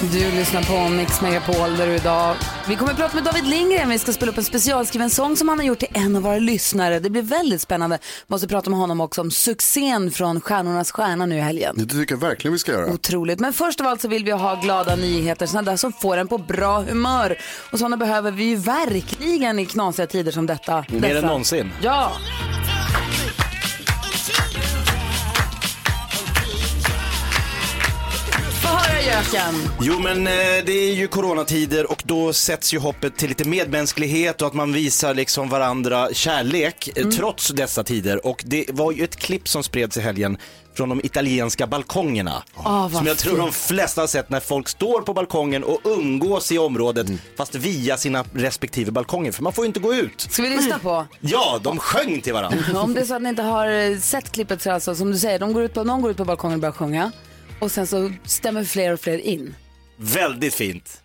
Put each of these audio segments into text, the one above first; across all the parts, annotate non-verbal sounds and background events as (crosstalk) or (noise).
Du lyssnar på Mix Megapol där du idag... Vi kommer att prata med David Lindgren. Vi ska spela upp en specialskriven sång som han har gjort till en av våra lyssnare. Det blir väldigt spännande. Måste prata med honom också om succén från Stjärnornas stjärna nu i helgen. Det tycker jag verkligen vi ska göra. Otroligt. Men först av allt så vill vi ha glada nyheter, sådana där som får en på bra humör. Och sådana behöver vi ju verkligen i knasiga tider som detta. Mer än någonsin. Ja! Göken. Jo men eh, det är ju coronatider och då sätts ju hoppet till lite medmänsklighet och att man visar liksom varandra kärlek eh, trots dessa tider. Och det var ju ett klipp som spreds i helgen från de italienska balkongerna. vad som jag tror de flesta har sett när folk står på balkongen och umgås i området fast via sina respektive balkonger för man får ju inte gå ut. Ska vi lyssna på? Ja, de sjöng till varandra. Om det är så att ni inte har eh, sett klippet så alltså som du säger, de går ut på, någon går ut på balkongen och börjar sjunga och sen så stämmer fler och fler in. Väldigt fint.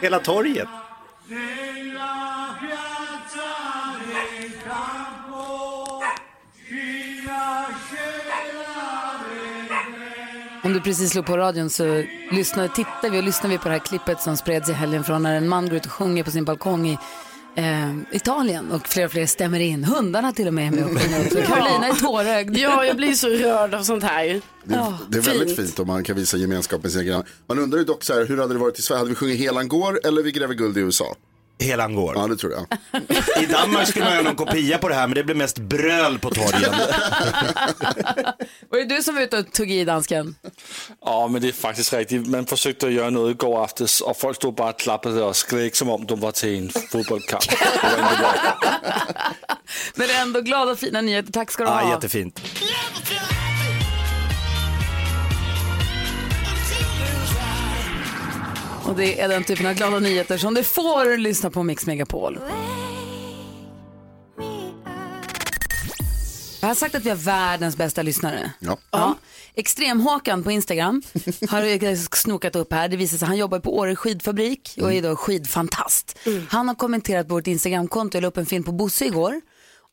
Hela torget. Om du precis slog på radion så lyssnar, tittar vi och lyssnar vi på det här klippet som spreds i helgen från när en man går ut och sjunger på sin balkong i eh, Italien och fler och fler stämmer in. Hundarna till och med är med och sjunger också. (laughs) Carolina är tårögd. Ja, jag blir så rörd av sånt här. Det, är- det är väldigt fint om man kan visa gemenskap med sina grannar. Man undrar ju dock så här, hur hade det varit i Sverige? Hade vi sjungit Helan går eller Vi gräver guld i USA? Hela går. Ja, det tror jag. I Danmark skulle man göra någon kopia på det här men det blev mest bröl på torgen. (laughs) Var det du som var ute och tog i dansken? Ja, men det är faktiskt riktigt. Man försökte göra något igår aftes och folk stod bara och klappade och skrek som om de var till en fotbollskamp. Det var inte bra. (laughs) Men ändå glada och fina nyheter. Tack ska du Ja, ha. jättefint. Och det är den typen av glada nyheter som du får lyssna på Mix Megapol. Jag har sagt att vi har världens bästa lyssnare. Ja. Ja. Extrem-Håkan på Instagram har snokat upp här. Det visar sig han jobbar på Åre skidfabrik och är då skidfantast. Han har kommenterat på vårt Instagramkonto, jag la upp en film på Bosse igår.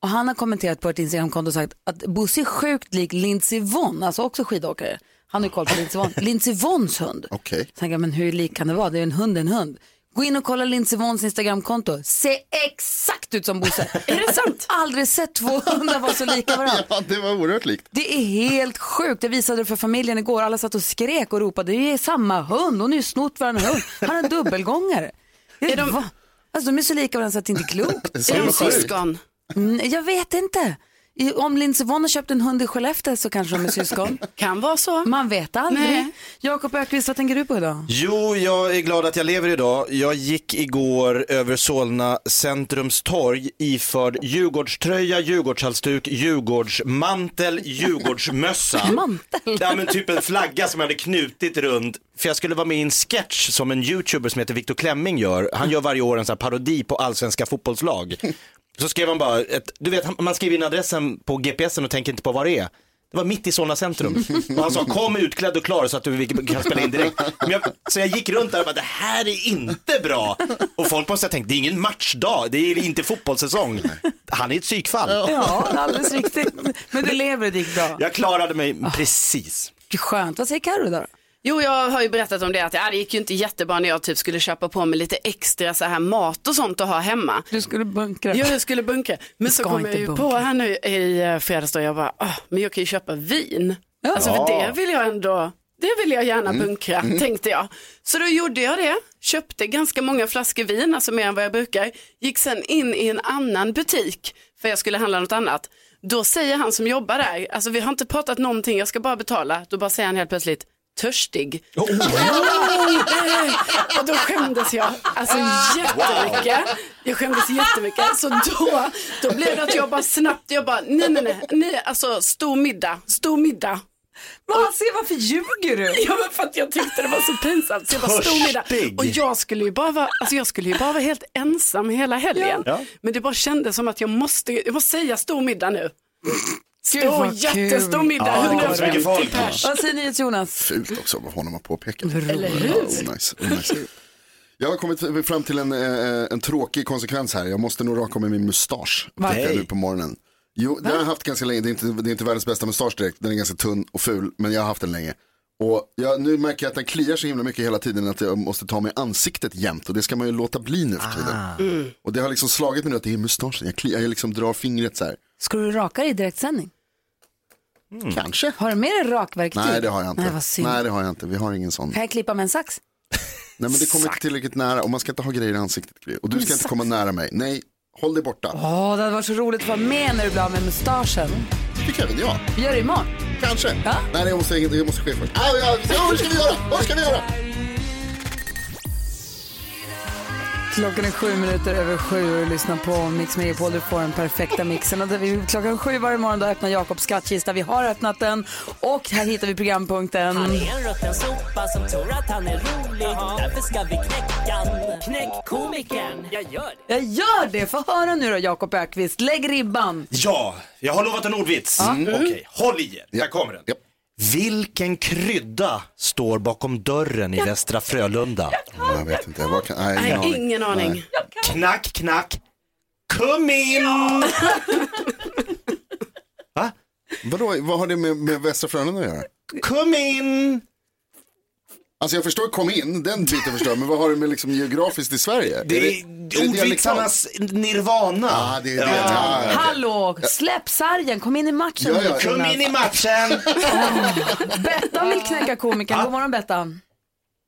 Och han har kommenterat på vårt Instagramkonto och sagt att Bosse är sjukt lik Lindsey Vonn, alltså också skidåkare. Han har ju koll på Lindsey Vonn. Lindsey Vonns hund. Okej. Så tänker jag, men hur lik kan det vara? Det är en hund, en hund. Gå in och kolla Lindsey Vonns Instagramkonto. Se exakt ut som Bosse. (laughs) är det sant? Aldrig sett två hundar vara så lika varandra. ja, det var oerhört likt. Det är helt sjukt. Jag visade det för familjen igår. Alla satt och skrek och ropade. Det är samma hund. Hon har ju snott varandra hund. Han har dubbelgångare. Är de-? Alltså de är så lika varandra så att det inte är klokt. Det är de syskon? Mm, jag vet inte. Om Lindsey Vonn har köpt en hund i Skellefteå så kanske de är syskon. (laughs) Kan vara så. Man vet aldrig. Jakob Ökvist, vad tänker du på idag? Jo, jag är glad att jag lever idag. Jag gick igår över Solna centrums torg iförd Djurgårdströja, Djurgårdshalsduk, Djurgårdsmantel, Djurgårdsmössa. (laughs) Mantel? Ja men typ en flagga som jag hade knutit runt. För jag skulle vara med i en sketch som en youtuber som heter Viktor Klemming gör. Han gör varje år en sån här parodi på allsvenska fotbollslag. Så skrev han bara, ett, du vet man skriver in adressen på GPSen och tänker inte på vad det är. Det var mitt i Solna centrum. Och han sa kom utklädd och klar så att du kan spela in direkt. Jag, så jag gick runt där och bara, det här är inte bra. Och folk måste ha tänkt, det är ingen matchdag, det är inte fotbollssäsong. Han är ett psykfall. Ja, alldeles riktigt. Men du lever, det gick bra. Jag klarade mig precis. Skönt. Vad säger Carro då? Jo, jag har ju berättat om det att ja, det gick ju inte jättebra när jag typ skulle köpa på mig lite extra så här mat och sånt att ha hemma. Du skulle bunkra. Ja, jag skulle bunkra. Men så kom jag ju bunkra. på här nu i eh, fredags då jag bara, "Ah, men jag kan ju köpa vin. Alltså för det vill jag ändå det vill jag gärna bunkra, tänkte jag. Så då gjorde jag det, köpte ganska många flaskor vin, alltså mer än vad jag brukar, gick sen in i en annan butik för jag skulle handla något annat. Då säger han som jobbar där, alltså vi har inte pratat någonting, jag ska bara betala, då bara säger han helt plötsligt, törstig. (laughs) och då skämdes jag alltså jättemycket. Jag skämdes jättemycket. Så då, då blev det att jag bara snabbt, jag bara nej nej nej, nej alltså stor middag, stor middag. Vad, se, varför ljuger du? Ja men för att jag tyckte det var så pinsamt. Så jag bara stor middag. Och jag skulle ju bara vara, alltså jag skulle ju bara vara helt ensam hela helgen. Ja. Men det bara kändes som att jag måste, jag måste säga stor middag nu. Gud, Stor, vad jättestor kul. middag. Ja, det kommer 150 så mycket folk. pers. Vad säger ni Jonas? Fult också av honom att påpeka. Eller hur? Oh, nice. Oh, nice. Jag har kommit fram till en, eh, en tråkig konsekvens här. Jag måste nog raka med min mustasch. Varför? Nej. Nu på morgonen. Jo, det har jag haft ganska länge. Det är, inte, det är inte världens bästa mustasch direkt. Den är ganska tunn och ful. Men jag har haft den länge. Och jag, nu märker jag att den kliar så himla mycket hela tiden att jag måste ta mig ansiktet jämt. Och det ska man ju låta bli nu för tiden. Och det har liksom slagit mig nu att det är mustaschen. Jag, kliar, jag liksom drar fingret så här. Ska du raka dig i direktsändning? Kanske. Har du med dig rakverktyg? Nej det har jag inte. Nej, vad synd. Nej det har jag inte. Vi har ingen sån. Kan jag klippa med en sax? (laughs) Nej men det kommer inte tillräckligt nära och man ska inte ha grejer i ansiktet. Och du ska inte komma nära mig. Nej, håll dig borta. Åh, det hade varit så roligt att vara med när du blir av med mustaschen. tycker även jag. Vi gör det imorgon. Kanske. Ja. Nej, det måste, det måste ske först. Ah, ja, ja, vad ska vi göra? Vad ska vi göra? Klockan är sju minuter över sju och lyssnar på Mix Megapol. Du får den perfekta mixen. Och där vi, klockan sju varje morgon då öppnar Jakobs skattkista. Vi har öppnat den och här hittar vi programpunkten. Han är en rutten sopa som tror att han är rolig. Därför ska vi knäcka. Knäck komikern. Jag gör det. Jag gör det! Få höra nu då Jakob Ökvist. Lägg ribban. Ja, jag har lovat en ordvits. Okej, håll i er. Här kommer den. Japp. Vilken krydda står bakom dörren i Västra Frölunda? Jag vet inte. Vad kan, nej, Nej, ingen aning. Nej. Knack, knack. Kom in! Va? Vadå, vad har det med, med Västra Frölunda att göra? Kom in! Alltså jag förstår kom in, den biten förstår jag, men vad har det med liksom geografiskt i Sverige? Det är dialektalt? ordvitsarnas nirvana. Ja, det är det. Ja, ja. Hallå, släpp sargen. Kom in i matchen. Ja, ja. Kom in i matchen! (laughs) Bettan vill knäcka komikern. God morgon Bettan.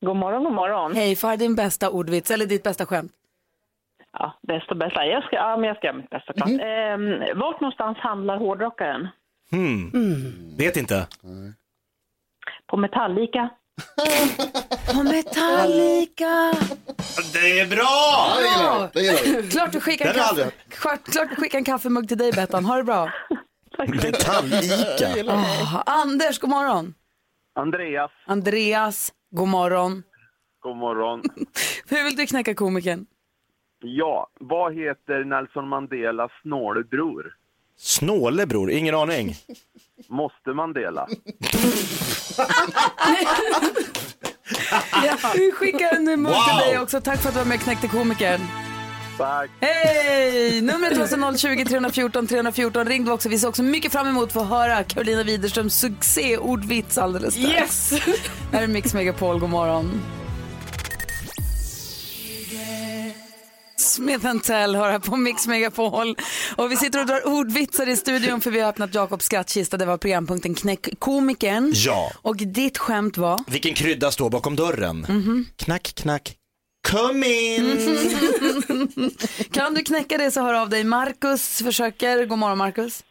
God morgon, god morgon. Hej, för din bästa ordvits eller ditt bästa skämt. Ja, bästa, bästa. Jag ska, ja, men jag ska göra mitt bästa klart. Ehm, vart någonstans handlar hårdrockaren? Vet inte. På Metallika. (laughs) På Metallica. Det är bra! det gillar jag. Det gillar jag. Klart du skickar en, Den har jag kaffe, klart, klart du skickar en kaffemugg till dig Bettan. Ha det bra. (laughs) Metallika. Ah, Anders, god morgon. Andreas, Andreas, god morgon. god morgon. (laughs) Hur vill du knäcka komikern? Ja, vad heter Nelson Mandelas snålebror? Snåle bror, ingen aning. Måste Mandela? (laughs) Ja, vi skickar en mugg Wow. till dig också. Tack för att du var med och knäckte komikern. Tack. Hej! Numret är alltså 020 314 314. Ring du också. Vi ser också mycket fram emot att få höra Carolina Widerströms succéordvits alldeles strax. Yes! Här är Mix Megapol, god morgon. Smith Tell hör här på Mix Megapol. Och vi sitter och drar ordvitsar i studion för vi har öppnat Jakobs skrattkista. Det var programpunkten Knäck komikern. Ja. Och ditt skämt var? Vilken krydda står bakom dörren? Knack, knack. Kom in! (laughs) Kan du knäcka det så hör av dig. Marcus försöker. God morgon Marcus.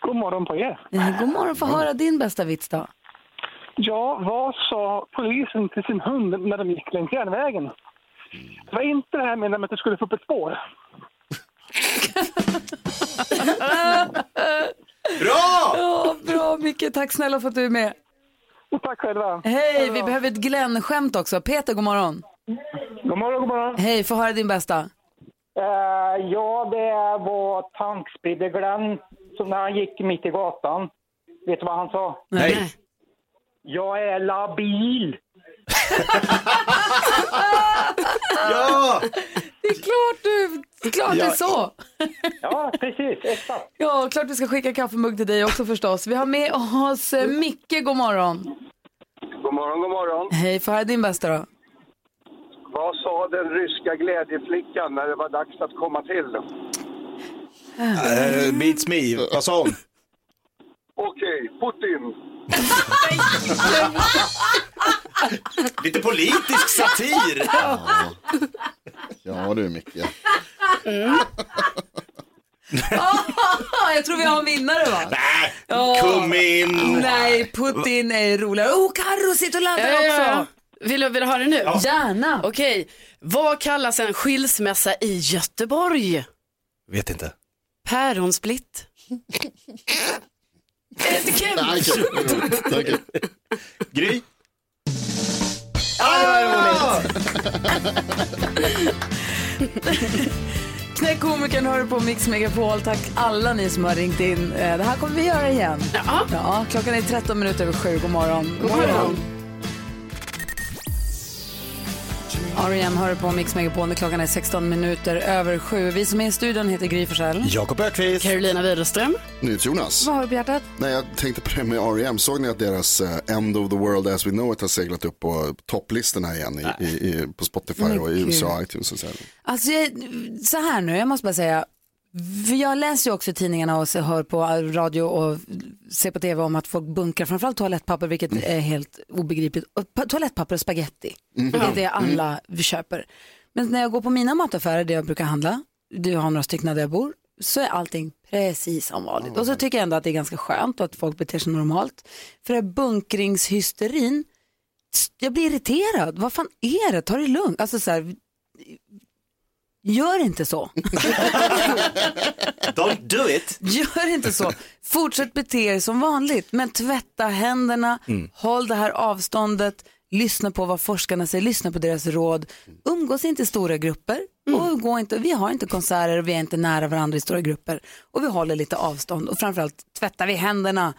God morgon på er. Eh, God morgon, få höra din bästa vits då. Ja, vad sa polisen till sin hund när de gick längs järnvägen? Det var inte det här med att du skulle få upp ett spår. (laughs) Bra! Ja, bra Micke, tack snälla för att du är med. Och tack själva. Hej, vi behöver ett Glenn-skämt också. Peter, god morgon. God morgon, god morgon. Hej, få höra din bästa. Eh, ja, det var tankspridde-Glenn som när han gick mitt i gatan. Vet du vad han sa? Nej. Jag är labil. (laughs) (laughs) Ja! Det är klart du, det är klart det är så. Ja, precis. Exakt. Ja, klart vi ska skicka kaffemugg till dig också förstås. Vi har med oss eh, Micke, god morgon. God morgon, god morgon. Hej, få höra din bästa då. Vad sa den ryska glädjeflickan när det var dags att komma till? Uh, beats me. Vad sa hon? Okej, Putin. (laughs) Lite politisk satir. Ja du Micke. jag tror vi har en vinnare va? Nej, Ja. kom in. Nej, Putin är roligare. Oh, Carro sitter och laddar Ja, ja, ja. också. Vill du, vill du ha det nu? Gärna. Okej, vad kallas en skilsmässa i Göteborg? Vet inte. Päronsplitt. Är det inte kul? Tack. Tack. Gry? Knäck komikern hör på Mix Megapol. Tack alla ni som har ringt in. Eh, Det här kommer vi göra igen. Ja. Ja, klockan är 13 minuter över sju. God morgon. God morgon. R.E.M. hör på Mix Megapol klockan är 16 minuter över sju. Vi som är i studion heter Gry Forssell. Jakob Ökvist. Carolina Widerström. Jonas. Vad har du på hjärtat? Nej, jag tänkte på det med R.E.M. Såg ni att deras eh, End of the World As We Know It har seglat upp på topplistorna igen i, i, i, på Spotify och i. USA iTunes och så. här. Alltså, jag, så här nu, jag måste bara säga. Jag läser ju också tidningarna och hör på radio och ser på tv om att folk bunkrar framförallt toalettpapper, vilket är helt obegripligt. Och pa- Toalettpapper och spaghetti, det är det alla vi köper. Men när jag går på mina mataffärer, där jag brukar handla, du har några stycken där jag bor, så är allting precis som vanligt. Och så tycker jag ändå att det är ganska skönt och att folk beter sig normalt. För det här bunkringshysterin, jag blir irriterad. Vad fan är det? Ta det lugnt. Alltså så här, Gör inte så. (laughs) Don't do it. Gör inte så. Fortsätt bete er som vanligt. Men tvätta händerna, håll det här avståndet, lyssna på vad forskarna säger, lyssna på deras råd. Umgås inte i stora grupper. Och gå inte, vi har inte konserter och vi är inte nära varandra i stora grupper. Och vi håller lite avstånd och framförallt tvättar vi händerna.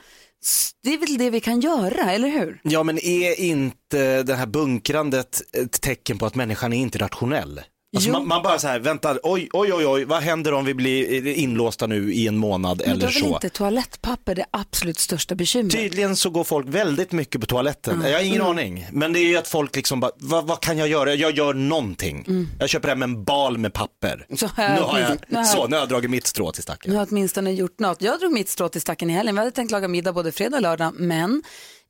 Det är väl det vi kan göra, eller hur? Ja, men är inte det här bunkrandet ett tecken på att människan är inte rationell? Alltså man, man bara så här, vänta, oj, oj, oj, oj, vad händer om vi blir inlåsta nu i en månad Men då eller är väl så? inte toalettpapper det absolut största bekymret? Tydligen så går folk väldigt mycket på toaletten. Jag har ingen Mm. aning. Men det är ju att folk liksom bara, vad, vad kan jag göra? Jag gör någonting. Jag köper hem en bal med papper. Mm. Så har (laughs) nu jag- har nu jag, så, nu har jag dragit mitt strå till stacken. Nu har jag åtminstone gjort något. Jag drog mitt strå till stacken i helgen. Vi hade tänkt laga middag både fredag och lördag, men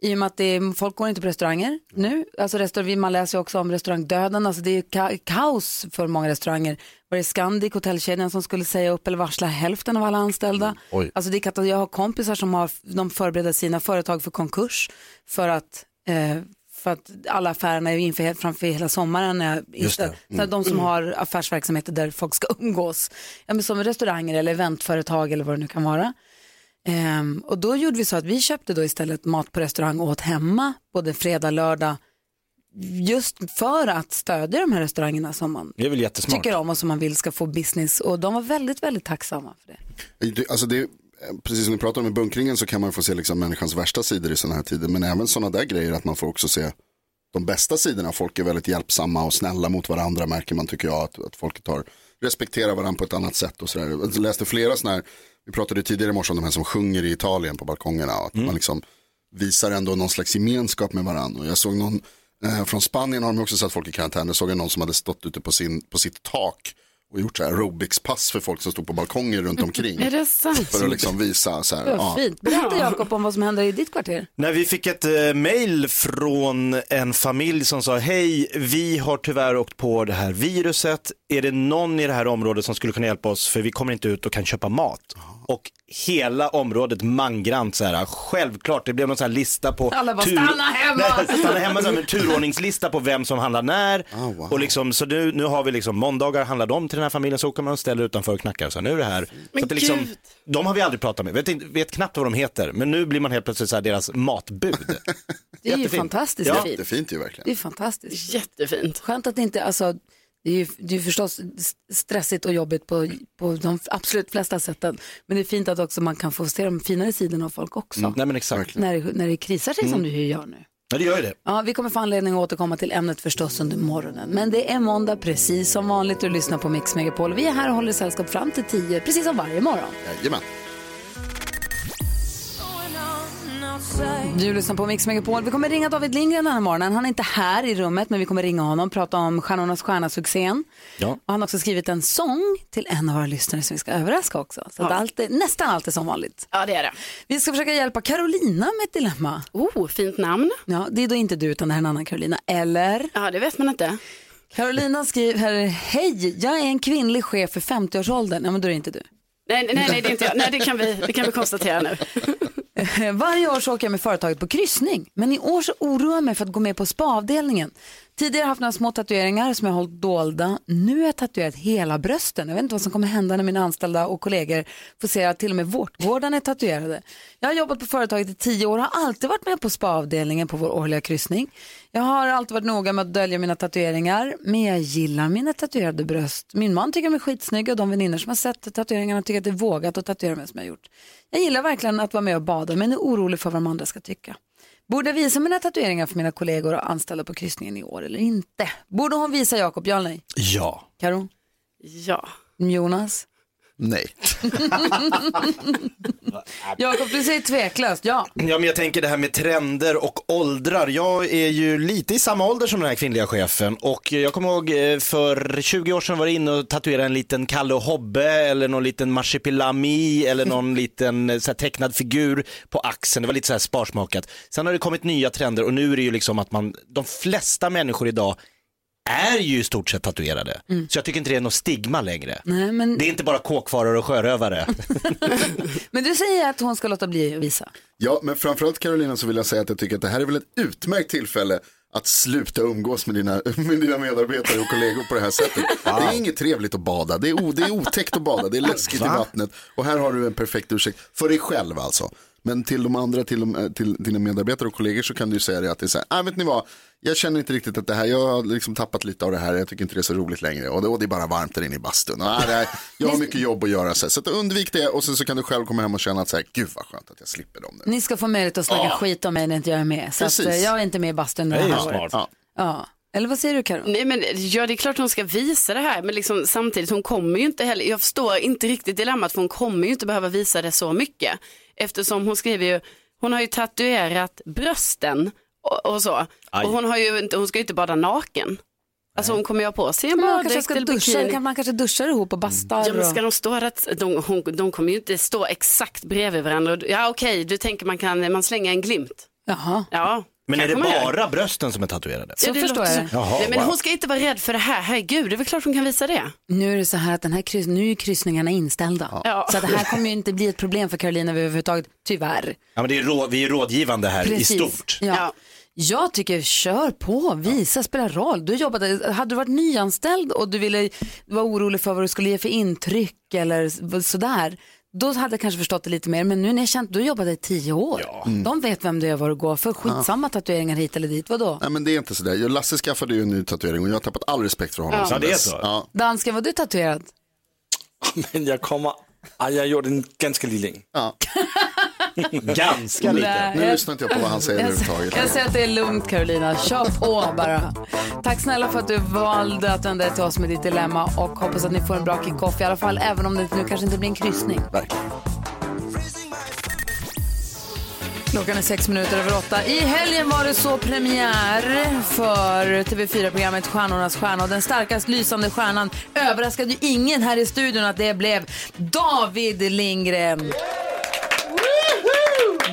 i och med att det är, folk går inte på restauranger nu, alltså restaurang, man läser ju också om restaurangdöden, alltså det är ka- kaos för många restauranger. Var det Scandic, hotellkedjan, som skulle säga upp eller varsla hälften av alla anställda? Oj. Alltså det är jag har kompisar som har, de förbereder sina företag för konkurs för att eh, för att alla affärerna är inför, framför hela sommaren. Är det. Så att de som har affärsverksamheter där folk ska (laughs) umgås, ja, men som restauranger eller eventföretag eller vad det nu kan vara. Ehm, och då gjorde vi så att vi köpte då istället mat på restaurang och åt hemma både fredag, lördag. Just för att stödja de här restaurangerna som man tycker om och som man vill ska få business. Och de var väldigt, väldigt tacksamma för det. Alltså det, precis som vi pratar om i bunkringen så kan man få se liksom människans värsta sidor i sådana här tider. Men även sådana där grejer att man får också se de bästa sidorna. Folk är väldigt hjälpsamma och snälla mot varandra märker man tycker jag. Att, att folk tar, respekterar varandra på ett annat sätt och sådär. Jag läste flera sådana här, vi pratade tidigare i morse om de här som sjunger i Italien på balkongerna. Och att man liksom visar ändå någon slags gemenskap med varandra. Och jag såg någon, eh, från Spanien har de också satt folk i karantän. Jag såg någon som hade stått ute på, sin, på sitt tak och gjort så här aerobics-pass för folk som stod på balkonger runt omkring. Är det sant? För att liksom visa så här, ja. fint. Berätta Jakob om vad som händer i ditt kvarter. När vi fick ett eh, mail från en familj som sa hej, vi har tyvärr åkt på det här viruset. Är det någon i det här området som skulle kunna hjälpa oss för vi kommer inte ut och kan köpa mat. Och hela området mangrant så här, självklart, det blev någon sån här lista på Alla bara, "Stanna hemma!" Nej, stanna hemma, så här, en turordningslista på vem som handlar när. Ah, wow. Och liksom, så nu, nu har vi liksom måndagar handlar de till den här familjen så kommer de och ställer utanför och knackar. Så nu är det här. Men så att det liksom, gud. de har vi aldrig pratat med, vet, inte- vet knappt vad de heter, men nu blir man helt plötsligt så här deras matbud. (laughs) Det är ju Jättefint. fantastiskt Ja. fint. Det är fint ju verkligen. Det är fantastiskt. Jättefint. Skönt att det inte, alltså, det är ju det är förstås stressigt och jobbigt på, på de absolut flesta sätten. Men det är fint att också man kan få se de finare sidorna av folk också. Nej men exakt. När, det, när det krisar sig som det ju gör nu. Ja det gör det. Ja, vi kommer få anledning att återkomma till ämnet förstås under morgonen. Men det är måndag precis som vanligt och lyssnar på Mix Megapol. Vi är här och håller sällskap fram till 10, precis som varje morgon. Jajamän. Du lyssnar på Mix Megapol. Vi kommer ringa David Lindgren den här morgonen. Han är inte här i rummet, men vi kommer ringa honom och prata om Stjärnornas stjärna-succén. Ja. Och han har också skrivit en sång till en av våra lyssnare som vi ska överraska också. Så att allt är, nästan allt är som vanligt. Ja, det är det. Vi ska försöka hjälpa Carolina med ett dilemma. Oh, fint namn. Ja, det är då inte du utan det här är en annan Carolina. Eller? Ja, det vet man inte. Carolina skriver, hej, jag är en kvinnlig chef för 50-årsåldern. Ja, men då är det inte du. Nej, nej, nej, det är inte jag. Nej, det kan vi, det kan vi konstatera nu. (laughs) Varje år så åker jag med företaget på kryssning, men i år så oroar jag mig för att gå med på spaavdelningen. Tidigare har jag haft några små tatueringar som jag har hållit dolda. Nu har jag tatuerat hela brösten. Jag vet inte vad som kommer hända när mina anställda och kollegor får se att till och med vårtgårdarna är tatuerade. Jag har jobbat på företaget i tio år och har alltid varit med på spaavdelningen på vår årliga kryssning. Jag har alltid varit noga med att dölja mina tatueringar, men jag gillar mina tatuerade bröst. Min man tycker de är skitsnygga och de vänner som har sett tatueringarna tycker att det är vågat att tatuera mig som jag har gjort. Jag gillar verkligen att vara med och bada men är orolig för vad de andra ska tycka. Borde jag visa mina tatueringar för mina kollegor och anställda på kryssningen i år eller inte? Borde hon visa Jakob, ja eller nej? Ja. Karo? Ja. Jonas? Nej. (laughs) Jakob, du säger tveklöst ja. Ja, men jag tänker det här med trender och åldrar. Jag är ju lite i samma ålder som den här kvinnliga chefen och jag kommer ihåg eh, för 20 år sedan var jag inne och tatuerade en liten Kalle och Hobbe eller någon liten marsipelami eller någon (laughs) liten eh, så här, tecknad figur på axeln. Det var lite så här sparsmakat. Sen har det kommit nya trender och nu är det ju liksom att man, de flesta människor idag är ju i stort sett tatuerade. Så jag tycker inte det är något stigma längre. Nej, men, Det är inte bara kåkfarare och sjörövare. (laughs) men du säger att hon ska låta bli att visa. Ja, men framförallt Carolina så vill jag säga att jag tycker att det här är väl ett utmärkt tillfälle att sluta umgås med dina, (laughs) med dina medarbetare och kollegor på det här sättet. (laughs) Det är inget trevligt att bada, det är, o, det är otäckt att bada, det är läskigt i vattnet. Och här har du en perfekt ursäkt, för dig själv alltså. Men till de andra, till, de, till dina medarbetare och kollegor så kan du ju säga det att det är så här, ah, vet ni vad, jag känner inte riktigt att det här, jag har liksom tappat lite av det här, jag tycker inte det är så roligt längre. Och det, och det är bara varmt där inne i bastun. Och, ah, det här, jag har mycket jobb att göra, så, här. så att undvik det och sen så kan du själv komma hem och känna att så här, gud vad skönt att jag slipper dem nu. Ni ska få möjlighet att snacka skit om mig när inte jag är med. Så att, Precis. eh, jag är inte med i bastun det här året. smart. Ja. Eller vad säger du Karo? Nej, men, ja, det är klart hon ska visa det här, men liksom, samtidigt hon kommer ju inte heller, jag förstår inte riktigt dilemmat för hon kommer ju inte behöva visa det så mycket. Eftersom hon skriver ju, hon har ju tatuerat brösten och, och så. Aj. Och hon, har ju inte, hon ska ju inte bada naken. Alltså hon kommer ju ha på sig en Man kanske baddräkt ska eller duscha, bikini. kan man kanske duschar ihop och bastar. Ja, men ska de stå där, de, hon, de kommer ju inte stå exakt bredvid varandra. Ja okej, du tänker man kan man slänga en glimt. Jaha. Ja, Men är det bara brösten som är tatuerade? Så Ja, det förstår jag. Jaha, Nej, men wow. hon ska inte vara rädd för det här, herregud, det är väl klart hon kan visa det. Nu är det så här att den här kryss, nu är kryssningarna inställda. Ja. Så att det här kommer ju inte bli ett problem för Carolina överhuvudtaget, tyvärr. Ja, men det är rå, vi är rådgivande här i stort. Ja. Ja. Jag tycker kör på, visa, spelar roll. Du jobbade, hade du varit nyanställd och du ville vara orolig för vad du skulle ge för intryck eller sådär, då hade jag kanske förstått det lite mer. Men nu när jag känt, du jobbade i tio år. De vet vem du är, var du går för. Skitsamma tatueringar hit eller dit, vadå? Nej men det är inte sådär, Jag- Lasse skaffade ju en ny tatuering och jag har tappat all respekt för honom. Ja. Ja, det är så. Ja. Dansken, var du tatuerad? Men jag kommer... Jag gjort en ganska lille en. (laughs) Ganska lite. Nu lyssnar inte jag på vad han säger överhuvudtaget. jag säger att det är lugnt Carolina, kör på bara. Tack snälla för att du valde att vända dig till oss med ditt dilemma och hoppas att ni får en bra kick-off i alla fall, även om det nu kanske inte blir en kryssning. Verkligen. Klockan är sex minuter över åtta. I helgen var det så premiär för TV4-programmet Stjärnornas stjärna och den starkast lysande stjärnan överraskade ju ingen här i studion att det blev David Lindgren.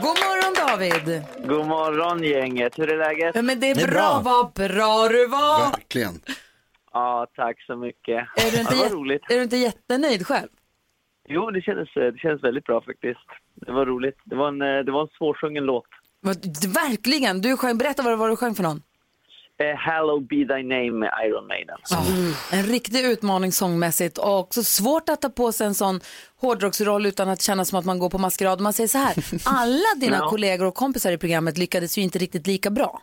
God morgon David! God morgon gänget, hur är läget? Ja, men det är, Det är bra, bra. vad bra du var! Verkligen. Ja, tack så mycket. Är du, inte det var jät- roligt. är du inte jättenöjd själv? Jo, det kändes, det kändes väldigt bra faktiskt. Det var roligt. Det var en, eh, det var en svårsjungen låt. Vad- Verkligen! Du sjöng, berätta vad det var du sjöng för någon. Eh, Hallow be thy name med Iron Maiden. En riktig utmaning sångmässigt och också svårt att ta på sig en sån hårdrocksroll utan att känna som att man går på maskerad. Man säger så här, (laughs) alla dina Ja. kollegor och kompisar i programmet lyckades ju inte riktigt lika bra.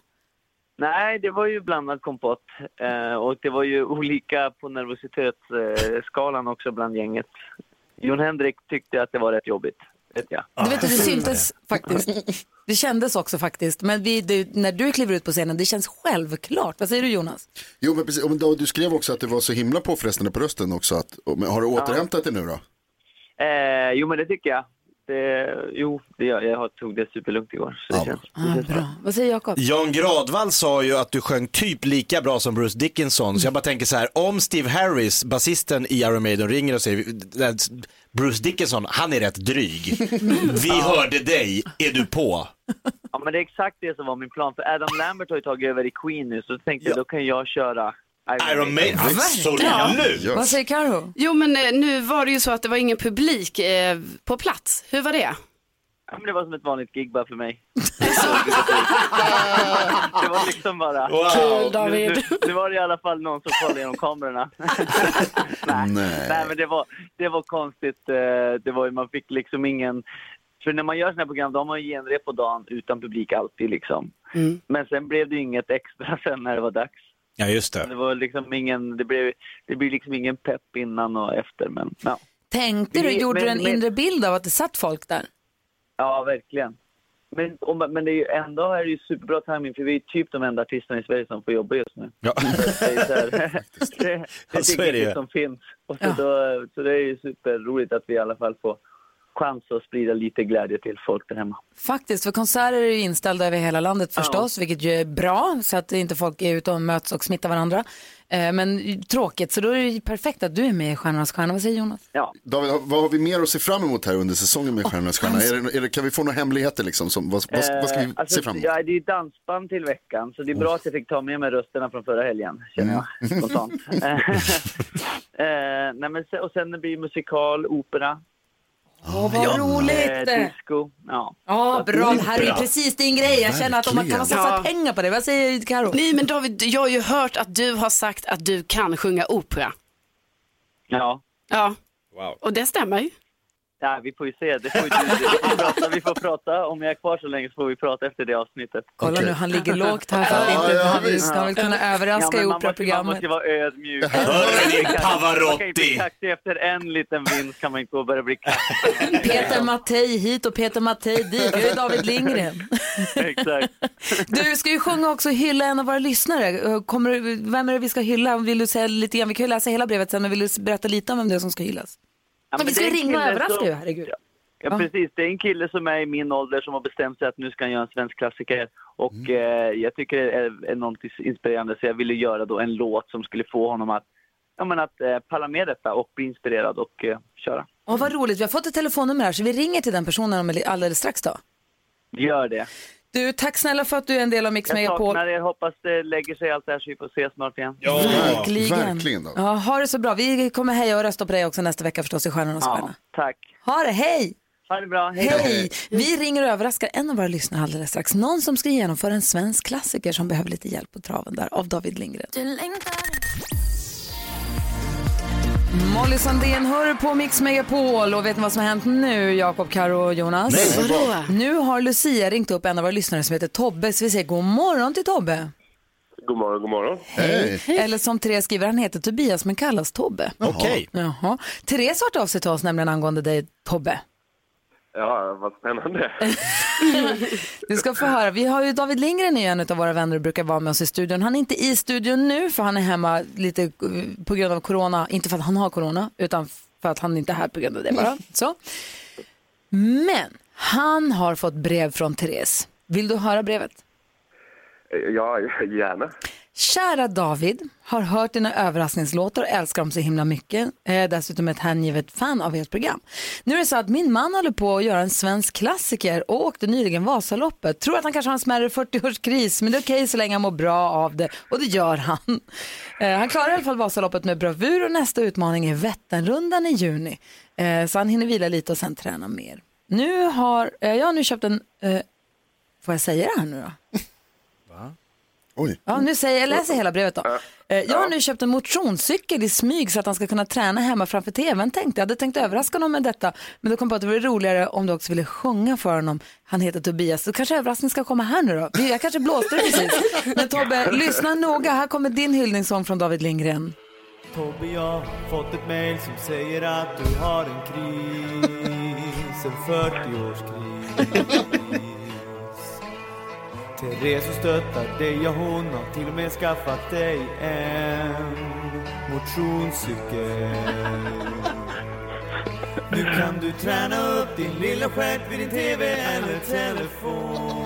Nej, det var ju blandad kompott. Eh, och det var ju olika på nervositetsskalan också bland gänget. Jon Henrik tyckte att det var rätt jobbigt, vet jag. Du vet, det syntes faktiskt. Det kändes också faktiskt. Men vi, det, när du kliver ut på scenen, det känns självklart. Vad säger du Jonas? Jo men precis, Och du skrev också att det var så himla påfrestande på rösten också. Att, har du återhämtat dig nu då? Eh, jo, men det tycker jag. Det, jo, det, jag, jag tog det superlugnt igår. Så det känns, det känns bra. Vad säger Jakob? Jan Gradvall sa ju att du sjöng typ lika bra som Bruce Dickinson, så jag bara tänker så här, om Steve Harris, basisten i Iron Maiden, ringer och säger Bruce Dickinson, han är rätt dryg. Vi hörde dig, är du på? Ja, men det är exakt det som var min plan. För Adam Lambert har ju tagit över i Queen nu, så då tänkte jag då kan jag köra Iron Maiden. Absolut. Vad säger Karo? Jo men eh, nu var det ju så att det var ingen publik eh, på plats. Hur var det? Ja, men det var som ett vanligt gig bara för mig. (laughs) det var liksom bara... Wow. Kul, David. Nu, nu, nu var det i alla fall någon som kollade genom kamerorna. (laughs) nej, nej. men det var, det var konstigt. Eh, Det var, man fick liksom ingen... För när man gör sådana här program, då har man ju genrep på dagen utan publik alltid liksom. Men sen blev det ju inget extra (laughs) sen när det var dags. Ja, just Det var liksom ingen, det blev, det blev liksom ingen pepp innan och efter men ja. Tänkte du, Men- gjorde du en men- men- inre bild av att det satt folk där? Ja, verkligen. Men, och, men det är ju ändå är det ju superbra timing för vi är typ de enda artisterna i Sverige som får jobba just nu. Ja. Så det är, så här, (laughs) det, det, Ja, så är det ju. som finns. Och så, då, så det är ju superroligt att vi i alla fall får chans att sprida lite glädje till folk där hemma. Faktiskt, för konserter är ju inställda över hela landet förstås, vilket ju är bra så att inte folk är ute och möts och smittar varandra. Eh, Men tråkigt, så då är det ju perfekt att du är med i Stjärnornas stjärna. Vad säger Jonas? Ja. David, vad har vi mer att se fram emot här under säsongen med Stjärnornas stjärna? Är det, är det, kan vi få några hemligheter liksom? Som, vad, vad, vad ska vi Eh, alltså, se fram emot? Ja, det är ju dansband till veckan, så det är bra att jag fick ta med mig rösterna från förra helgen, känner jag Mm. spontant. (laughs) (laughs) eh, nej, men, och sen det blir musikal, opera. Åh, vad roligt! Eh, disco, ja. Ja, bra. Det här är ju precis din grej. Jag känner att om man kan man satsa Ja. pengar på det. Vad säger Karo? Nej men David, jag har ju hört att du har sagt att du kan sjunga opera. Ja. Ja, Wow. och det stämmer ju. Ja, vi får ju se. Det får vi, vi, får prata, vi får prata. Om jag är kvar så länge så får vi prata efter det avsnittet. Kolla nu, han ligger lågt här för att Ja, inte, ja, han visst. ska väl kunna överraska men i man måste- Man operaprogrammet. måste vara ödmjuk. Man kan inte Pavarotti! bli kaxig efter en liten vinst kan man inte gå och börja bli kaxig. Peter Mattei hit och Peter Mattei dit. Jag är David Lindgren. Exakt. Du ska ju sjunga också hylla en av våra lyssnare. Kommer, vem är det vi ska hylla? Vill du säga lite grann? Vi kan ju läsa hela brevet sen, men vill du berätta lite om vem det är som ska hyllas? Ja, Men vi ska är ringa och överraska ju, herregud. Ja, precis. Det är en kille som är i min ålder som har bestämt sig att nu ska han göra en svensk klassiker. Och eh, jag tycker det är enormt inspirerande så jag ville göra då en låt som skulle få honom att, ja, men att eh, palla med detta och bli inspirerad och eh, köra. Åh, vad roligt. Vi har fått ett telefonnummer här så vi ringer till den personen om alldeles strax då. Gör det. Du, tack snälla för att du är en del av Mix Jag Megapol. saknar er, hoppas det lägger sig allt det här så vi får ses snart igen. Verkligen. Ja, ha det så bra. Vi kommer heja och rösta på dig också nästa vecka förstås i Stjärnornas Ja, stjärna. tack. Ha det, hej! Ha det bra, hej. Hej! Vi ringer och överraskar en av våra lyssnare alldeles strax. Någon som ska genomföra en svensk klassiker som behöver lite hjälp på traven där av David Lindgren. Molly Sandén hör på Mix Megapol och vet ni vad som har hänt nu, Jakob, Karo och Jonas? Nej, vadå? Nu har Lucia ringt upp en av våra lyssnare som heter Tobbe, så vi säger god morgon till Tobbe. God morgon, god morgon. Eller som Therese skriver, han heter Tobias men kallas Tobbe. Okej. Jaha. Therese har hört av sig till oss nämligen angående dig, Tobbe. Ja, vad spännande. (laughs) Du ska få höra. Vi har ju David Lindgren är en av våra vänner och brukar vara med oss i studion. Han är inte i studion nu för han är hemma lite eh, på grund av corona. Inte för att han har corona utan för att han inte är här på grund av det bara. (laughs) Så. Men han har fått brev från Therese. Vill du höra brevet? Ja, gärna. Kära David, har hört dina överraskningslåtar och älskar dem så himla mycket. Jag är dessutom ett hängivet fan av ert program. Nu är det så att min man håller på att göra en svensk klassiker och åkte nyligen Vasaloppet. Tror att han kanske har en smärre 40-årskris, men det är okej så länge han mår bra av det. Och det gör han. Eh, han klarar i alla fall Vasaloppet med bravur och nästa utmaning är Vätternrundan i juni. Eh, så han hinner vila lite och sen träna mer. Nu har, jag har nu köpt en, får jag säga det här nu då? Oj. Ja, nu säger jag läser hela brevet då. Eh, Jag har nu köpt en motionscykel i smyg så att han ska kunna träna hemma framför tvn tänkte jag. hade tänkt överraska honom med detta. Men då kom jag på att det vore roligare om du också ville sjunga för honom. Han heter Tobias. Så kanske överraskningen ska komma här nu då. Vi- Jag kanske blåste det precis. Men Tobbe, lyssna noga. Här kommer din hyllningssång från David Lindgren. Tobbe, jag har fått ett mail som säger att du har en kris, en 40-årskris. Therese stöttar dig, ja hon har till och med skaffat dig en motionscykel. Nu kan du träna upp din lilla stjärt vid din TV eller telefon.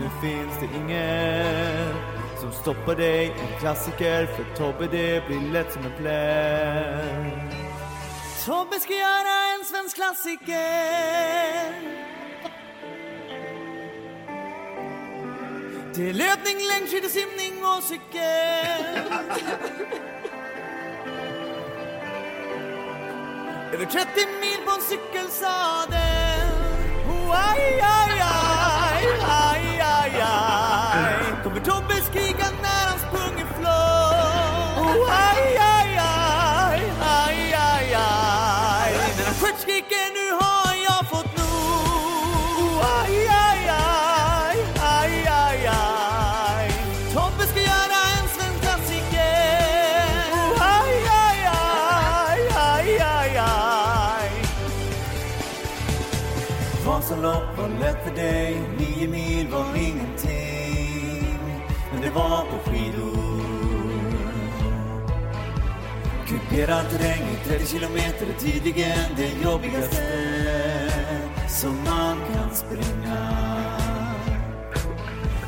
Nu finns det ingen som stoppar dig, en klassiker för Tobbe det blir lätt som en plätt. Tobbe ska göra en svensk klassiker. Det är löpning, längdskidor, simning och cykel. Över 30 mil på en cykelsadel. Oh, aj, aj, aj, Vasalopp var lätt för dig, nio mil var ingenting. Men det var på skidor. Kuperad terräng i 30 kilometer är tydligen det jobbigaste som man kan springa.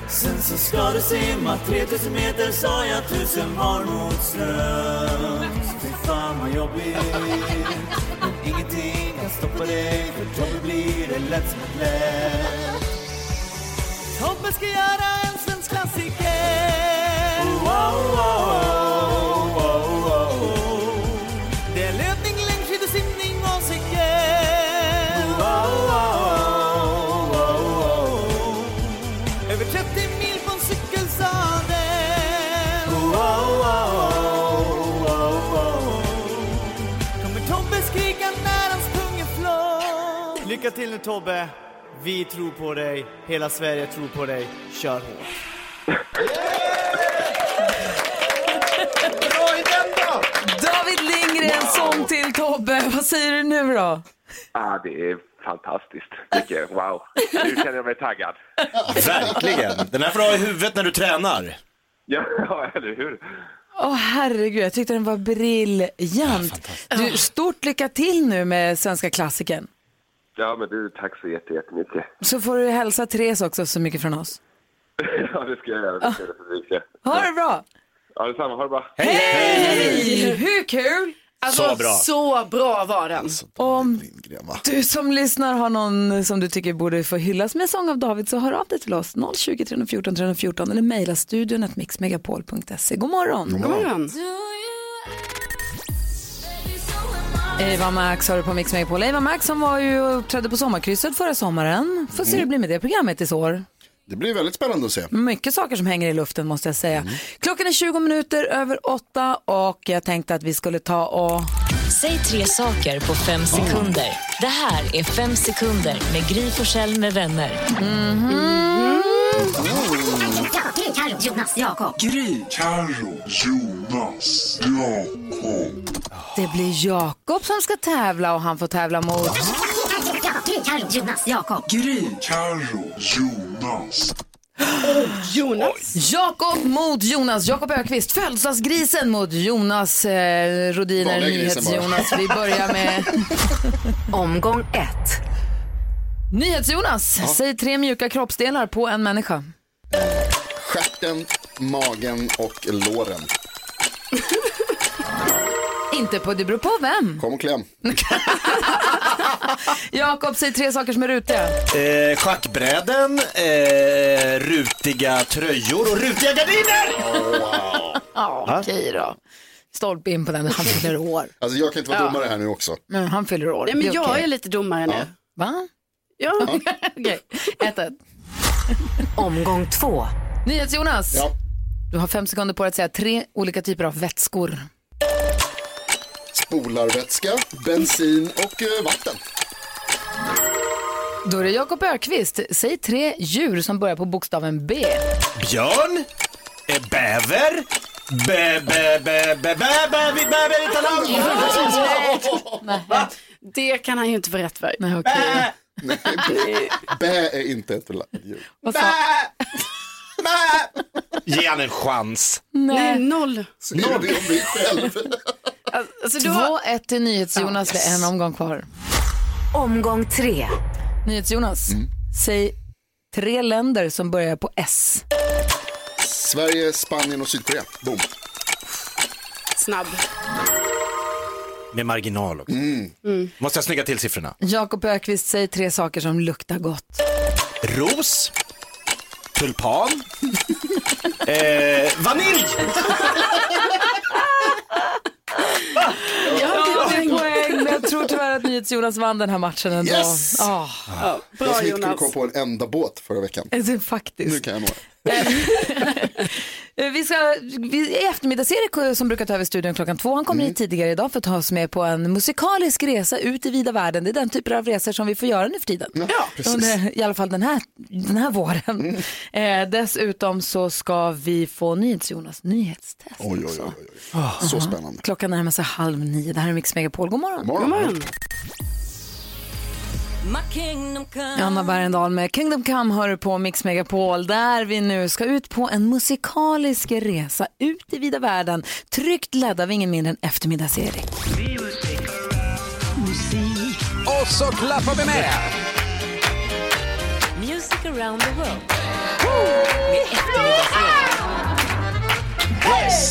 Sen så ska du simma 3000 meter sa jag tusen var mot ström. Fy fan vad jobbigt. Ingenting kan stoppa dig för Tobbe blir det lätt som ett lätt. Tobbe ska göra en svensk klassiker. Wow, wow, wow, Lycka till nu Tobbe. Vi tror på dig. Hela Sverige tror på dig. Kör hårt. David Lindgren, sång till Tobbe. Vad säger du nu då? Ah, det är fantastiskt. Mycket, wow. Nu känner jag mig taggad. Verkligen. Den här får du ha i huvudet när du tränar. Ja, eller hur? Åh herregud, jag tyckte den var briljant. Du, stort lycka till nu med svenska klassikern. Ja, men du, tack så jätte- jättemycket. Så får du hälsa Therese också så mycket från oss. (laughs) Ja, det ska jag göra. Det ska jag göra. Ha det bra! Ja, detsamma. Ha det bra. Hej! Hur kul? Alltså, Så bra. så bra var den. Om du som lyssnar har någon som du tycker borde få hyllas med sång av David så hör av dig till oss 020 314 314 eller mejla studion mixmegapol.se. God morgon! God morgon. Eva Max har du på Mix Megapol. Eva Max som var ju och uppträdde på Sommarkrysset förra sommaren. Får se hur det blir med det programmet i år. Det blir väldigt spännande att se. Mycket saker som hänger i luften måste jag säga. Klockan är 20 minuter över åtta och jag tänkte att vi skulle ta och... Säg tre saker på fem sekunder. Det här är Fem sekunder med Gry Forssell med vänner. Gry, Carro, Jonas, Jakob. Gry, Carro, Jonas, Jakob. Det blir Jakob som ska tävla och han får tävla mot... Gry, Carro, Jonas, Jakob. Gry, Carro, Jonas. Jonas. Jakob mot Jonas. Jakob Ökvist, födelsedagsgrisen mot Jonas eh, Rodiner. NyhetsJonas. Vi börjar med (laughs) Omgång ett. NyhetsJonas. Säg tre mjuka kroppsdelar på en människa. Stjärten, magen och låren. Inte på, det beror på vem. Kom och kläm. (laughs) Jakob, säg tre saker som är rutiga. Eh, schackbräden, eh, rutiga tröjor och rutiga gardiner! Ja, okej då. Stolpe in på den, han fyller år. Alltså jag kan inte vara Ja. domare här nu också. Men han fyller år. Nej, men är jag okej. är lite domare nu. Va? Ja. (laughs) Okej, ett, ett. Omgång två. NyhetsJonas. Ja. Du har fem sekunder på dig att säga tre olika typer av vätskor. Spolarvätska, bensin och eh, vatten. Då är det Jakob Ökvist. Säg tre djur som börjar på bokstaven B. Björn, eh, bäver, bä, bä, bä, bä, bä, bä, vi- bäver utan allt. Det kan han ju inte få rätt för. Nej, okej. Nej, bä, bä är inte ett djur. Vad Ge han en chans. Nej, noll. Du det om dig själv? Alltså, du har... 2-1 till NyhetsJonas, det är en omgång kvar. Omgång tre. NyhetsJonas, säg tre länder som börjar på S. Sverige, Spanien och Sydkorea. Boom. Snabb. Med marginal också. Måste jag snygga till siffrorna? Jakob Ökvist, säg tre saker som luktar gott. Ros. Tulpan. eh, vanilj! Ja, det är poäng, men jag tror tyvärr att NyhetsJonas vann den här matchen ändå. Yes! Ah. jag som inte kunde komma på en enda båt förra veckan. Alltså, faktiskt. Nu kan jag några. Eh, Vi ska, vi, I eftermiddags-Erik som brukar ta över studion klockan två, han kommer Mm. hit tidigare idag för att ta oss med på en musikalisk resa ut i vida världen. Det är den typen av resor som vi får göra nu för tiden. Ja, precis. Mm. Under, I alla fall den här, den här våren. Eh, dessutom så ska vi få NyhetsJonas nyhetstest. Oj, oj, oj. oj. Så spännande. Klockan närmar sig halv nio. Det här är Mix Megapol. God morgon. Morgon. God morgon. Anna Bergendahl med Kingdom Come hör du på Mix Megapol där vi nu ska ut på en musikalisk resa ut i vida världen. Tryggt ledda av ingen mindre än eftermiddags-Erik. Och så klappar vi med! Music around the world. Med.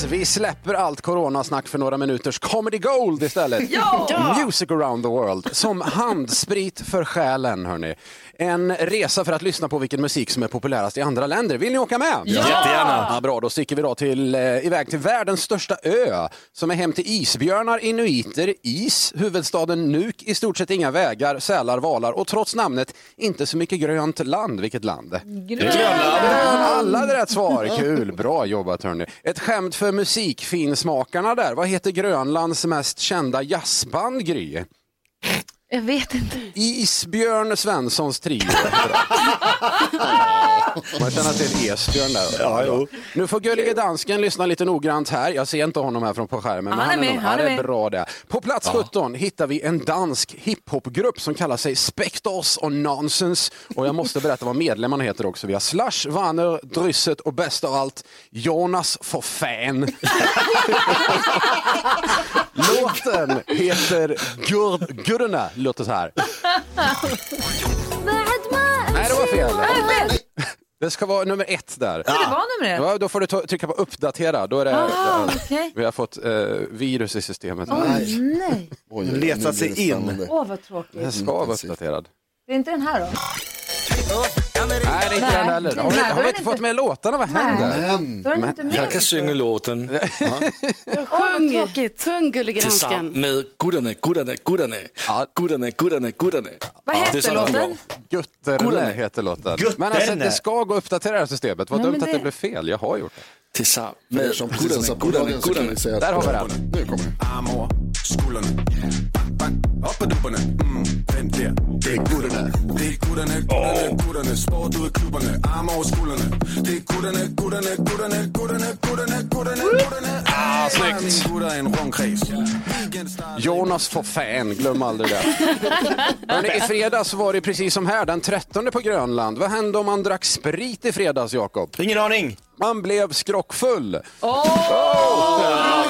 Yes, vi släpper allt coronasnack för några minuters comedy gold istället. (laughs) Ja! Music around the world, som handsprit för själen hörni. En resa för att lyssna på vilken musik som är populärast i andra länder. Vill ni åka med? Ja! Jättegärna. Ja, bra, då sticker vi då till, eh, iväg till världens största ö som är hem till isbjörnar, inuiter, is, huvudstaden Nuuk, i stort sett inga vägar, sälar, valar och trots namnet inte så mycket grönt land. Vilket land? Grönland! Alla hade rätt svar. Kul, bra jobbat hörni. Ett skämt för musikfinsmakarna där. Vad heter Grönlands mest kända jazzband, Gry? Jag vet inte. Isbjörn Svenssons trio. Man känner att det är en esbjörn där. Ja, jo. Nu får gullige dansken lyssna lite noggrant här. Jag ser inte honom här från på skärmen. Han men är med, han ja, är med. bra det. På plats 17 hittar vi en dansk hiphopgrupp som kallar sig Spectors och Nonsense. Och jag måste berätta vad medlemmarna heter också. Vi har Slash, Vanner, Drysset och bäst av allt Jonas för fan. (laughs) Låten heter Gur- Gurna, låter så här. Nej, det var fel. Det ska vara nummer ett där. det var nummer ett? Ja, då får du trycka på uppdatera. Då är det, Ah, ja, okej. Vi har fått eh, virus i systemet. Oj, nej. Oj, Leta nu sig in. Åh, vad tråkigt. Den ska vara uppdaterad. Det är inte den här då? Nej, det är inte den heller. Har vi, nej, har vi inte fått med låtarna? Vad händer? Då är den inte med. Jag kan synge låten Sjung, sjung gullige tillsammans dansken. med gudarna, gudarna, gudarna. Gudarna, gudarna, gudarna. Vad Det är heter så de låten? Gutterne heter låten. Gutterne. Men alltså, det ska gå att uppdatera det här systemet. Vad Nej, dumt men att det- det blev fel. Jag har gjort det. Tillsammans med som precis gudarna, satt på gudarna, radion så kan gudarna. vi säga att Där har vi den. Nu kommer over skuldrene. Bang, bang, op ad dupperne. Mm, den der. Det er gutterne. Det er gutterne, gutterne, gutterne. Sport ud af klubberne. Arm over skuldrene. Det er gutterne, gutterne, gutterne, gutterne, gutterne, gutterne, gutterne. Ah, snyggt. Gutter er en starter. Jonas för fan, glöm aldrig det. Hörrni, I fredags var det precis som här, den 13 på Grönland. Vad hände om man drack sprit i fredags, Jakob? Ingen aning. Man blev skrockfull.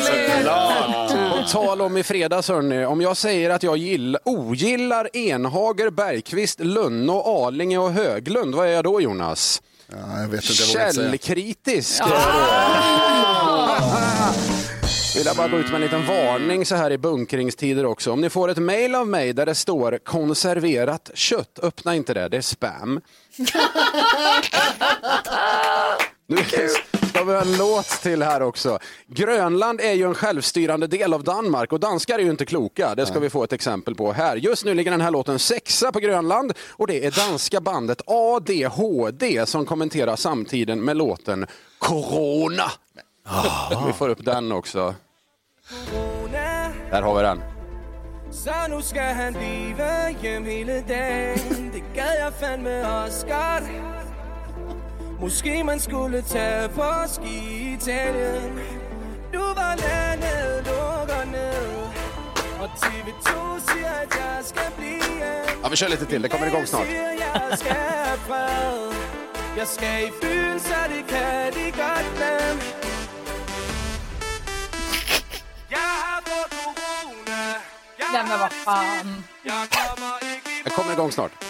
Såklart. På tal om i fredags hörni, om jag säger att jag gill, ogillar Enhager, Bergqvist, Lunno, Arlinge och Höglund, vad är jag då Jonas? Ja, jag vet inte, jag. Källkritisk. (laughs) Vill jag bara gå ut med en liten varning så här i bunkringstider också. Om ni får ett mail av mig där det står konserverat kött, öppna inte det, det är spam. (laughs) Nu en låt till här också. Grönland är ju en självstyrande del av Danmark och danskar är ju inte kloka. Det ska vi få ett exempel på här. Just nu ligger den här låten sexa på Grönland och det är danska bandet ADHD som kommenterar samtiden med låten Corona. Vi får upp den också. Där har vi den. Så nu ska han leve hjem hele dagen Det gad jeg fandme også godt Måske man skulle tage på ski i Italien Nu var landet lukker ned. Og TV2 siger at jeg skal blive Ja, vi kör lite till, det kommer igång snart. have fred. Jeg skal i byen, så det kan de godt, men Jeg har fået Nej men vad fan. Jag kommer igång snart. Du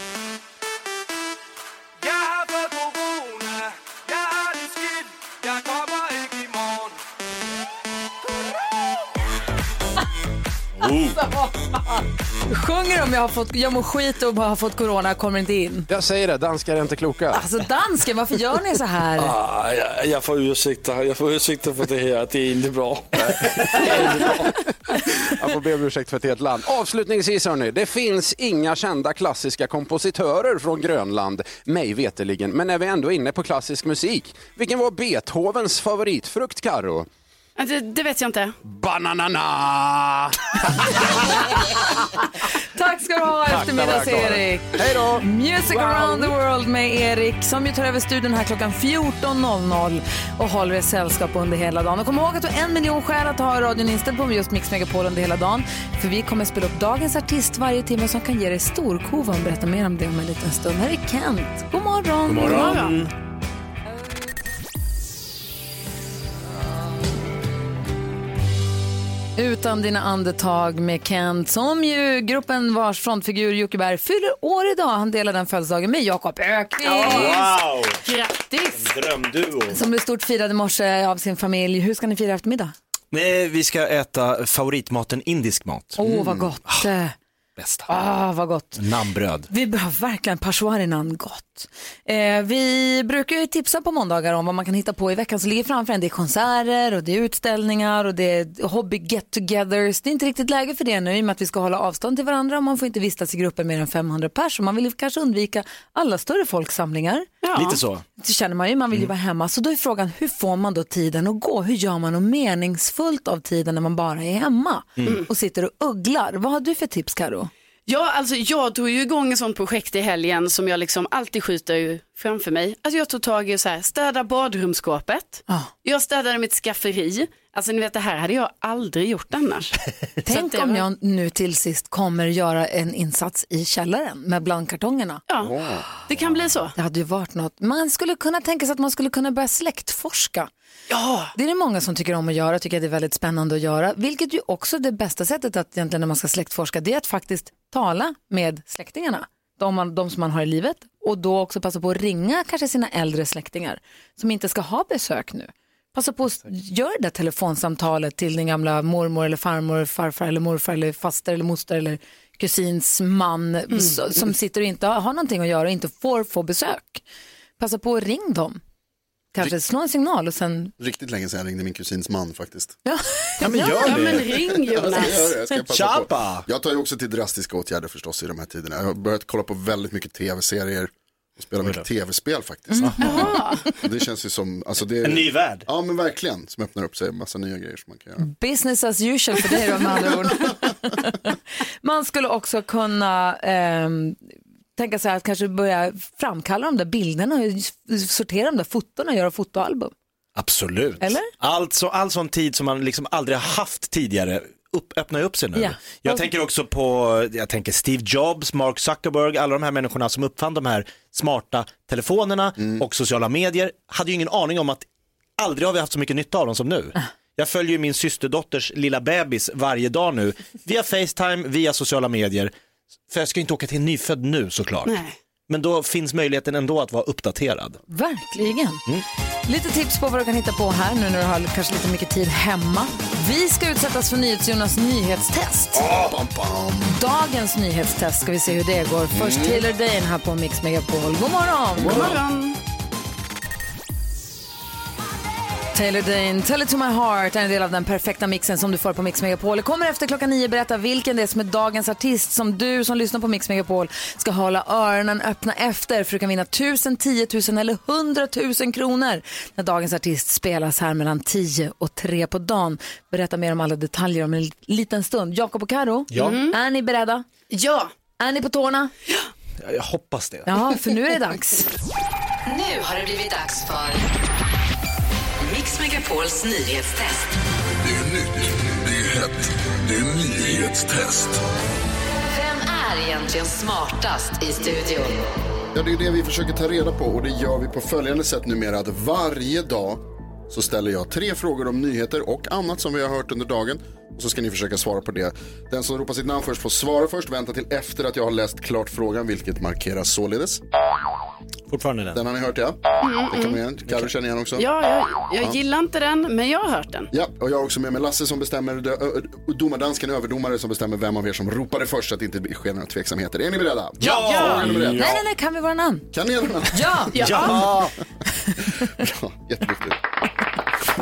sjunger om jag, har fått, jag mår skit och bara har fått corona, kommer inte in. Jag säger det, danskar är inte kloka. Alltså dansken, varför gör ni så här? Ah, jag, jag får ursäkta, jag får ursäkta för det här, (laughs) det är inte bra. Jag får be om ursäkt för ett helt land. Avslutningsvis hörni, det finns inga kända klassiska kompositörer från Grönland, mig veterligen. Men när vi ändå är inne på klassisk musik, vilken var Beethovens favoritfrukt, Karo? Det, det vet jag inte. Bananana! (laughs) Tack ska du ha eftermiddags-Erik. Hej då! Music around the world med Erik som ju tar över studion här klockan 14.00 och håller er sällskap under hela dagen. Och kom ihåg att du har en miljon skäl att ha radion inställd på just Mix Megapol under hela dagen. För vi kommer spela upp dagens artist varje timme som kan ge dig storkovan. Berätta mer om det om en liten stund. Här är Kent. God morgon! God morgon. Utan dina andetag med Kent som ju gruppen vars frontfigur Jocke Berg fyller år idag. Han delar den födelsedagen med Jakob Ökvist. Wow! Grattis! En drömduo. Som blev stort firad i morse av sin familj. Hur ska ni fira eftermiddag? Nej, vi ska äta favoritmaten indisk mat. Åh, vad gott. Bästa. Ah, vad gott. Namnbröd. Vi behöver verkligen pashwari-naan gott. Eh, vi brukar ju tipsa på måndagar om vad man kan hitta på i veckan som ligger framför en. Det är konserter och det är utställningar och det är hobby get-togethers. Det är inte riktigt läge för det nu i och med att vi ska hålla avstånd till varandra och man får inte vistas i grupper mer än 500 pers. Och man vill kanske undvika alla större folksamlingar. Lite så. Det känner man ju, man vill ju vara hemma. Så då är frågan, hur får man då tiden att gå? Hur gör man något meningsfullt av tiden när man bara är hemma Mm. och sitter och ugglar? Vad har du för tips Karo? Ja, alltså jag drog ju igång ett sånt projekt i helgen som jag liksom alltid skjuter ju framför mig. Alltså jag tog tag i så här, städa badrumsskåpet. Jag städade mitt skafferi. Alltså ni vet det här hade jag aldrig gjort annars. (laughs) Tänk om jag nu till sist kommer göra en insats i källaren med blandkartongerna. Ja, det kan bli så. Det hade ju varit något. Man skulle kunna tänka sig att man skulle kunna börja släktforska. Ja. Det är det många som tycker om att göra, tycker att det är väldigt spännande att göra. Vilket ju också det bästa sättet att egentligen när man ska släktforska, det är att faktiskt tala med släktingarna. De, man, de som man har i livet. Och då också passa på att ringa kanske sina äldre släktingar som inte ska ha besök nu. Passa på att göra det där telefonsamtalet till din gamla mormor eller farmor, farfar eller morfar eller faster eller moster eller kusins man s- som sitter och inte har, någonting att göra och inte får få besök. Passa på att ring dem. Kanske slå en signal och sen... Riktigt länge sedan jag ringde min kusins man faktiskt. Ja, Ja, men gör Ja, det. men ring Jag ska Jonas. jag ska passa på. Chapa! Jag tar ju också till drastiska åtgärder förstås i de här tiderna. Jag har börjat kolla på väldigt mycket tv-serier och spela mycket tv-spel faktiskt. Och (laughs) Det känns ju som, alltså det är... En ny värld. Ja men verkligen, som öppnar upp sig en massa nya grejer som man kan göra. Business as usual för dig då med andra ord. (laughs) Man skulle också kunna ehm, tänka sig att kanske börja framkalla de där bilderna, och sortera de där fotona och göra fotoalbum. Absolut. Eller? Allt så, all sån tid som man liksom aldrig har haft tidigare upp, öppnar upp sig nu. Ja. Jag tänker också på, jag tänker Steve Jobs, Mark Zuckerberg, alla de här människorna som uppfann de här smarta telefonerna och sociala medier, hade ju ingen aning om att aldrig har vi haft så mycket nytta av dem som nu. Jag följer ju min systerdotters lilla bebis varje dag nu, via Facetime, via sociala medier. För jag ska ju inte åka till en nyfödd nu såklart. Nej. Men då finns möjligheten ändå att vara uppdaterad. Verkligen. Lite tips på vad du kan hitta på här nu när du har kanske lite mycket tid hemma. Vi ska utsättas för NyhetsJonas nyhetstest. Bam, bam. Dagens nyhetstest ska vi se hur det går. Först Taylor Dane här på Mix Megapol. God morgon! God morgon. Taylor Dane, Tell it to my heart är en del av den perfekta mixen som du får på Mix Megapol. Jag kommer efter klockan nio berätta vilken det är som är dagens artist som du som lyssnar på Mix Megapol ska hålla öronen öppna efter för du kan vinna 1000, 10 000 eller 100 000 kronor när dagens artist spelas här mellan 10 och 3 på dagen. Berätta mer om alla detaljer om en liten stund. Jakob och Karo, Ja. är ni beredda? Ja. Är ni på tårna? Jag hoppas det. Ja, för nu är det dags. Nu har det blivit dags för Megapols nyhetstest. Det är nytt, det är hett, det är nyhetstest. Vem är egentligen smartast i studion? Ja, det är det vi försöker ta reda på och det gör vi på följande sätt numera att varje dag så ställer jag tre frågor om nyheter och annat som vi har hört under dagen Och så ska ni försöka svara på det. Den som ropar sitt namn först får svara först. Vänta till efter att jag har läst klart frågan, vilket markeras således. Fortfarande den. Den har ni hört ja? Mm, Det kan man mm. igen. Carro känner igen också. Ja, jag, jag Ja. gillar inte den, men jag har hört den. Ja, och jag har också med mig Lasse som bestämmer, dö- ö- domardansken överdomare som bestämmer vem av er som ropade först så att det inte sker några tveksamheter. Är ni beredda? Ja! Ett. Nej, nej, nej, kan vi våra namn? Kan ni era namn? Ja! Ja! Bra, (laughs) jätteviktigt.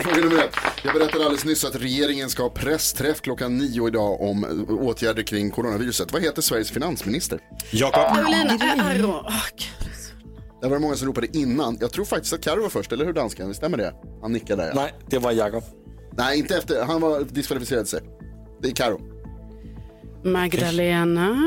Fråga nummer ett. Jag berättade alldeles nyss att regeringen ska ha pressträff klockan nio idag om åtgärder kring coronaviruset. Vad heter Sveriges finansminister? Jakob. Paulina Arro. Åh, Det var det många som ropade innan. Jag tror faktiskt att Karo var först, eller hur dansken? Stämmer det? Han nickade där. Ja. Nej, det var Jakob. Nej, inte efter. Han var diskvalificerad sig. Det är Karo. Magdalena.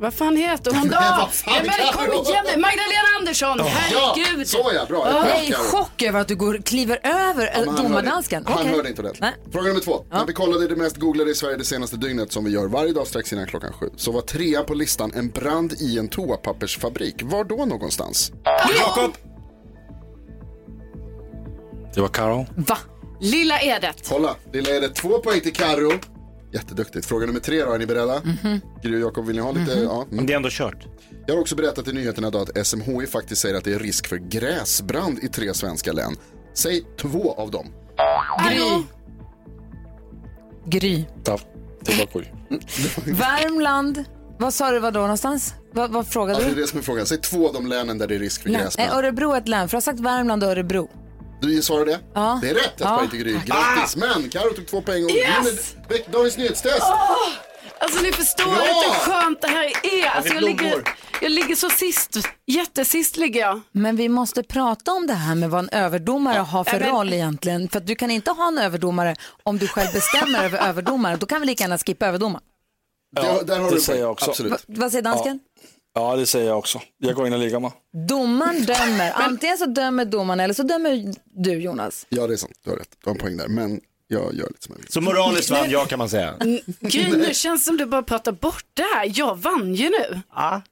Vad fan heter hon (laughs) då? Ja, men kom igen nu. Magdalena Andersson, herregud. Ja, så ja, bra. Jag är i chock över att du går, kliver över Ja, ja, han domardansken. hörde- Han hörde inte ordentligt. Fråga nummer två. När vi kollade det mest googlade i Sverige det senaste dygnet som vi gör varje dag strax innan klockan sju så var trea på listan en brand i en toapappersfabrik. Var då någonstans? Jakob. Det var Karo. Va? Lilla Edet. Kolla, lilla är det två poäng till Karo. Jätteduktigt. Fråga nummer tre då, är ni beredda? Mhm. Gry och Jakob, vill ni ha lite? Mhm. Ja. Men det är ändå kört. Jag har också berättat i nyheterna idag att SMHI faktiskt säger att det är risk för gräsbrand i tre svenska län. Säg två av dem. Gry. Gry. Ja, det var Gry. (laughs) Värmland. Vad sa du var då någonstans? Vad, vad frågade Alltså, det är du? det som är frågan. Säg två av de länen där det är risk för Nej, gräsbrand. Örebro är ett län, för jag har sagt Värmland och Örebro. Du svarar det? Ja. Det är rätt, ett Ja. poäng till Gry. Grattis! Men Karo tog två poäng och Yes! vinner Dagens Nyhetstest. Åh, alltså ni förstår Bra! inte hur skönt det här är. Alltså, jag, ligger, jag ligger så sist. Jättesist ligger jag. Men vi måste prata om det här med vad en överdomare har för Ja, men- roll egentligen. För att du kan inte ha en överdomare om du själv bestämmer över överdomaren. Då kan vi lika gärna skippa överdomaren. Ja, där har det du säger jag också. Absolut. Va, vad säger dansken? Ja, det säger jag också. Jag går in och lägger mig. Domaren (laughs) dömer. Antingen så dömer domaren eller så dömer du Jonas. Ja, det är sant. Du har rätt. Du har en poäng där. Men jag gör lite som jag vill. Så moraliskt vann jag kan man säga. Gry, nu (laughs) känns det som du bara pratar bort det här. Jag vann ju nu. Ja.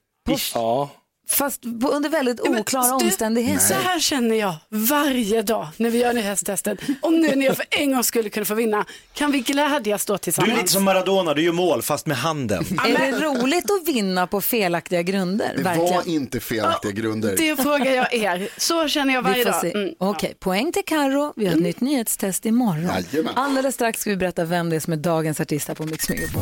Ja. Fast på, under väldigt oklara omständigheter. Så här känner jag varje dag när vi gör nyhetstestet. Om nu när jag för en gång skulle kunna få vinna, kan vi glädjas då Du är tillsammans? lite som Maradona, du gör mål fast med handen. Är det roligt att vinna på felaktiga grunder? Det Verkligen. var inte felaktiga grunder. Det frågar jag er. Så känner jag varje dag. Mm. Okej, poäng till Karo. Vi har ett nytt nyhetstest imorgon. Jajamän. Alldeles strax ska vi berätta vem det är som är dagens artist här på Mix Megapol.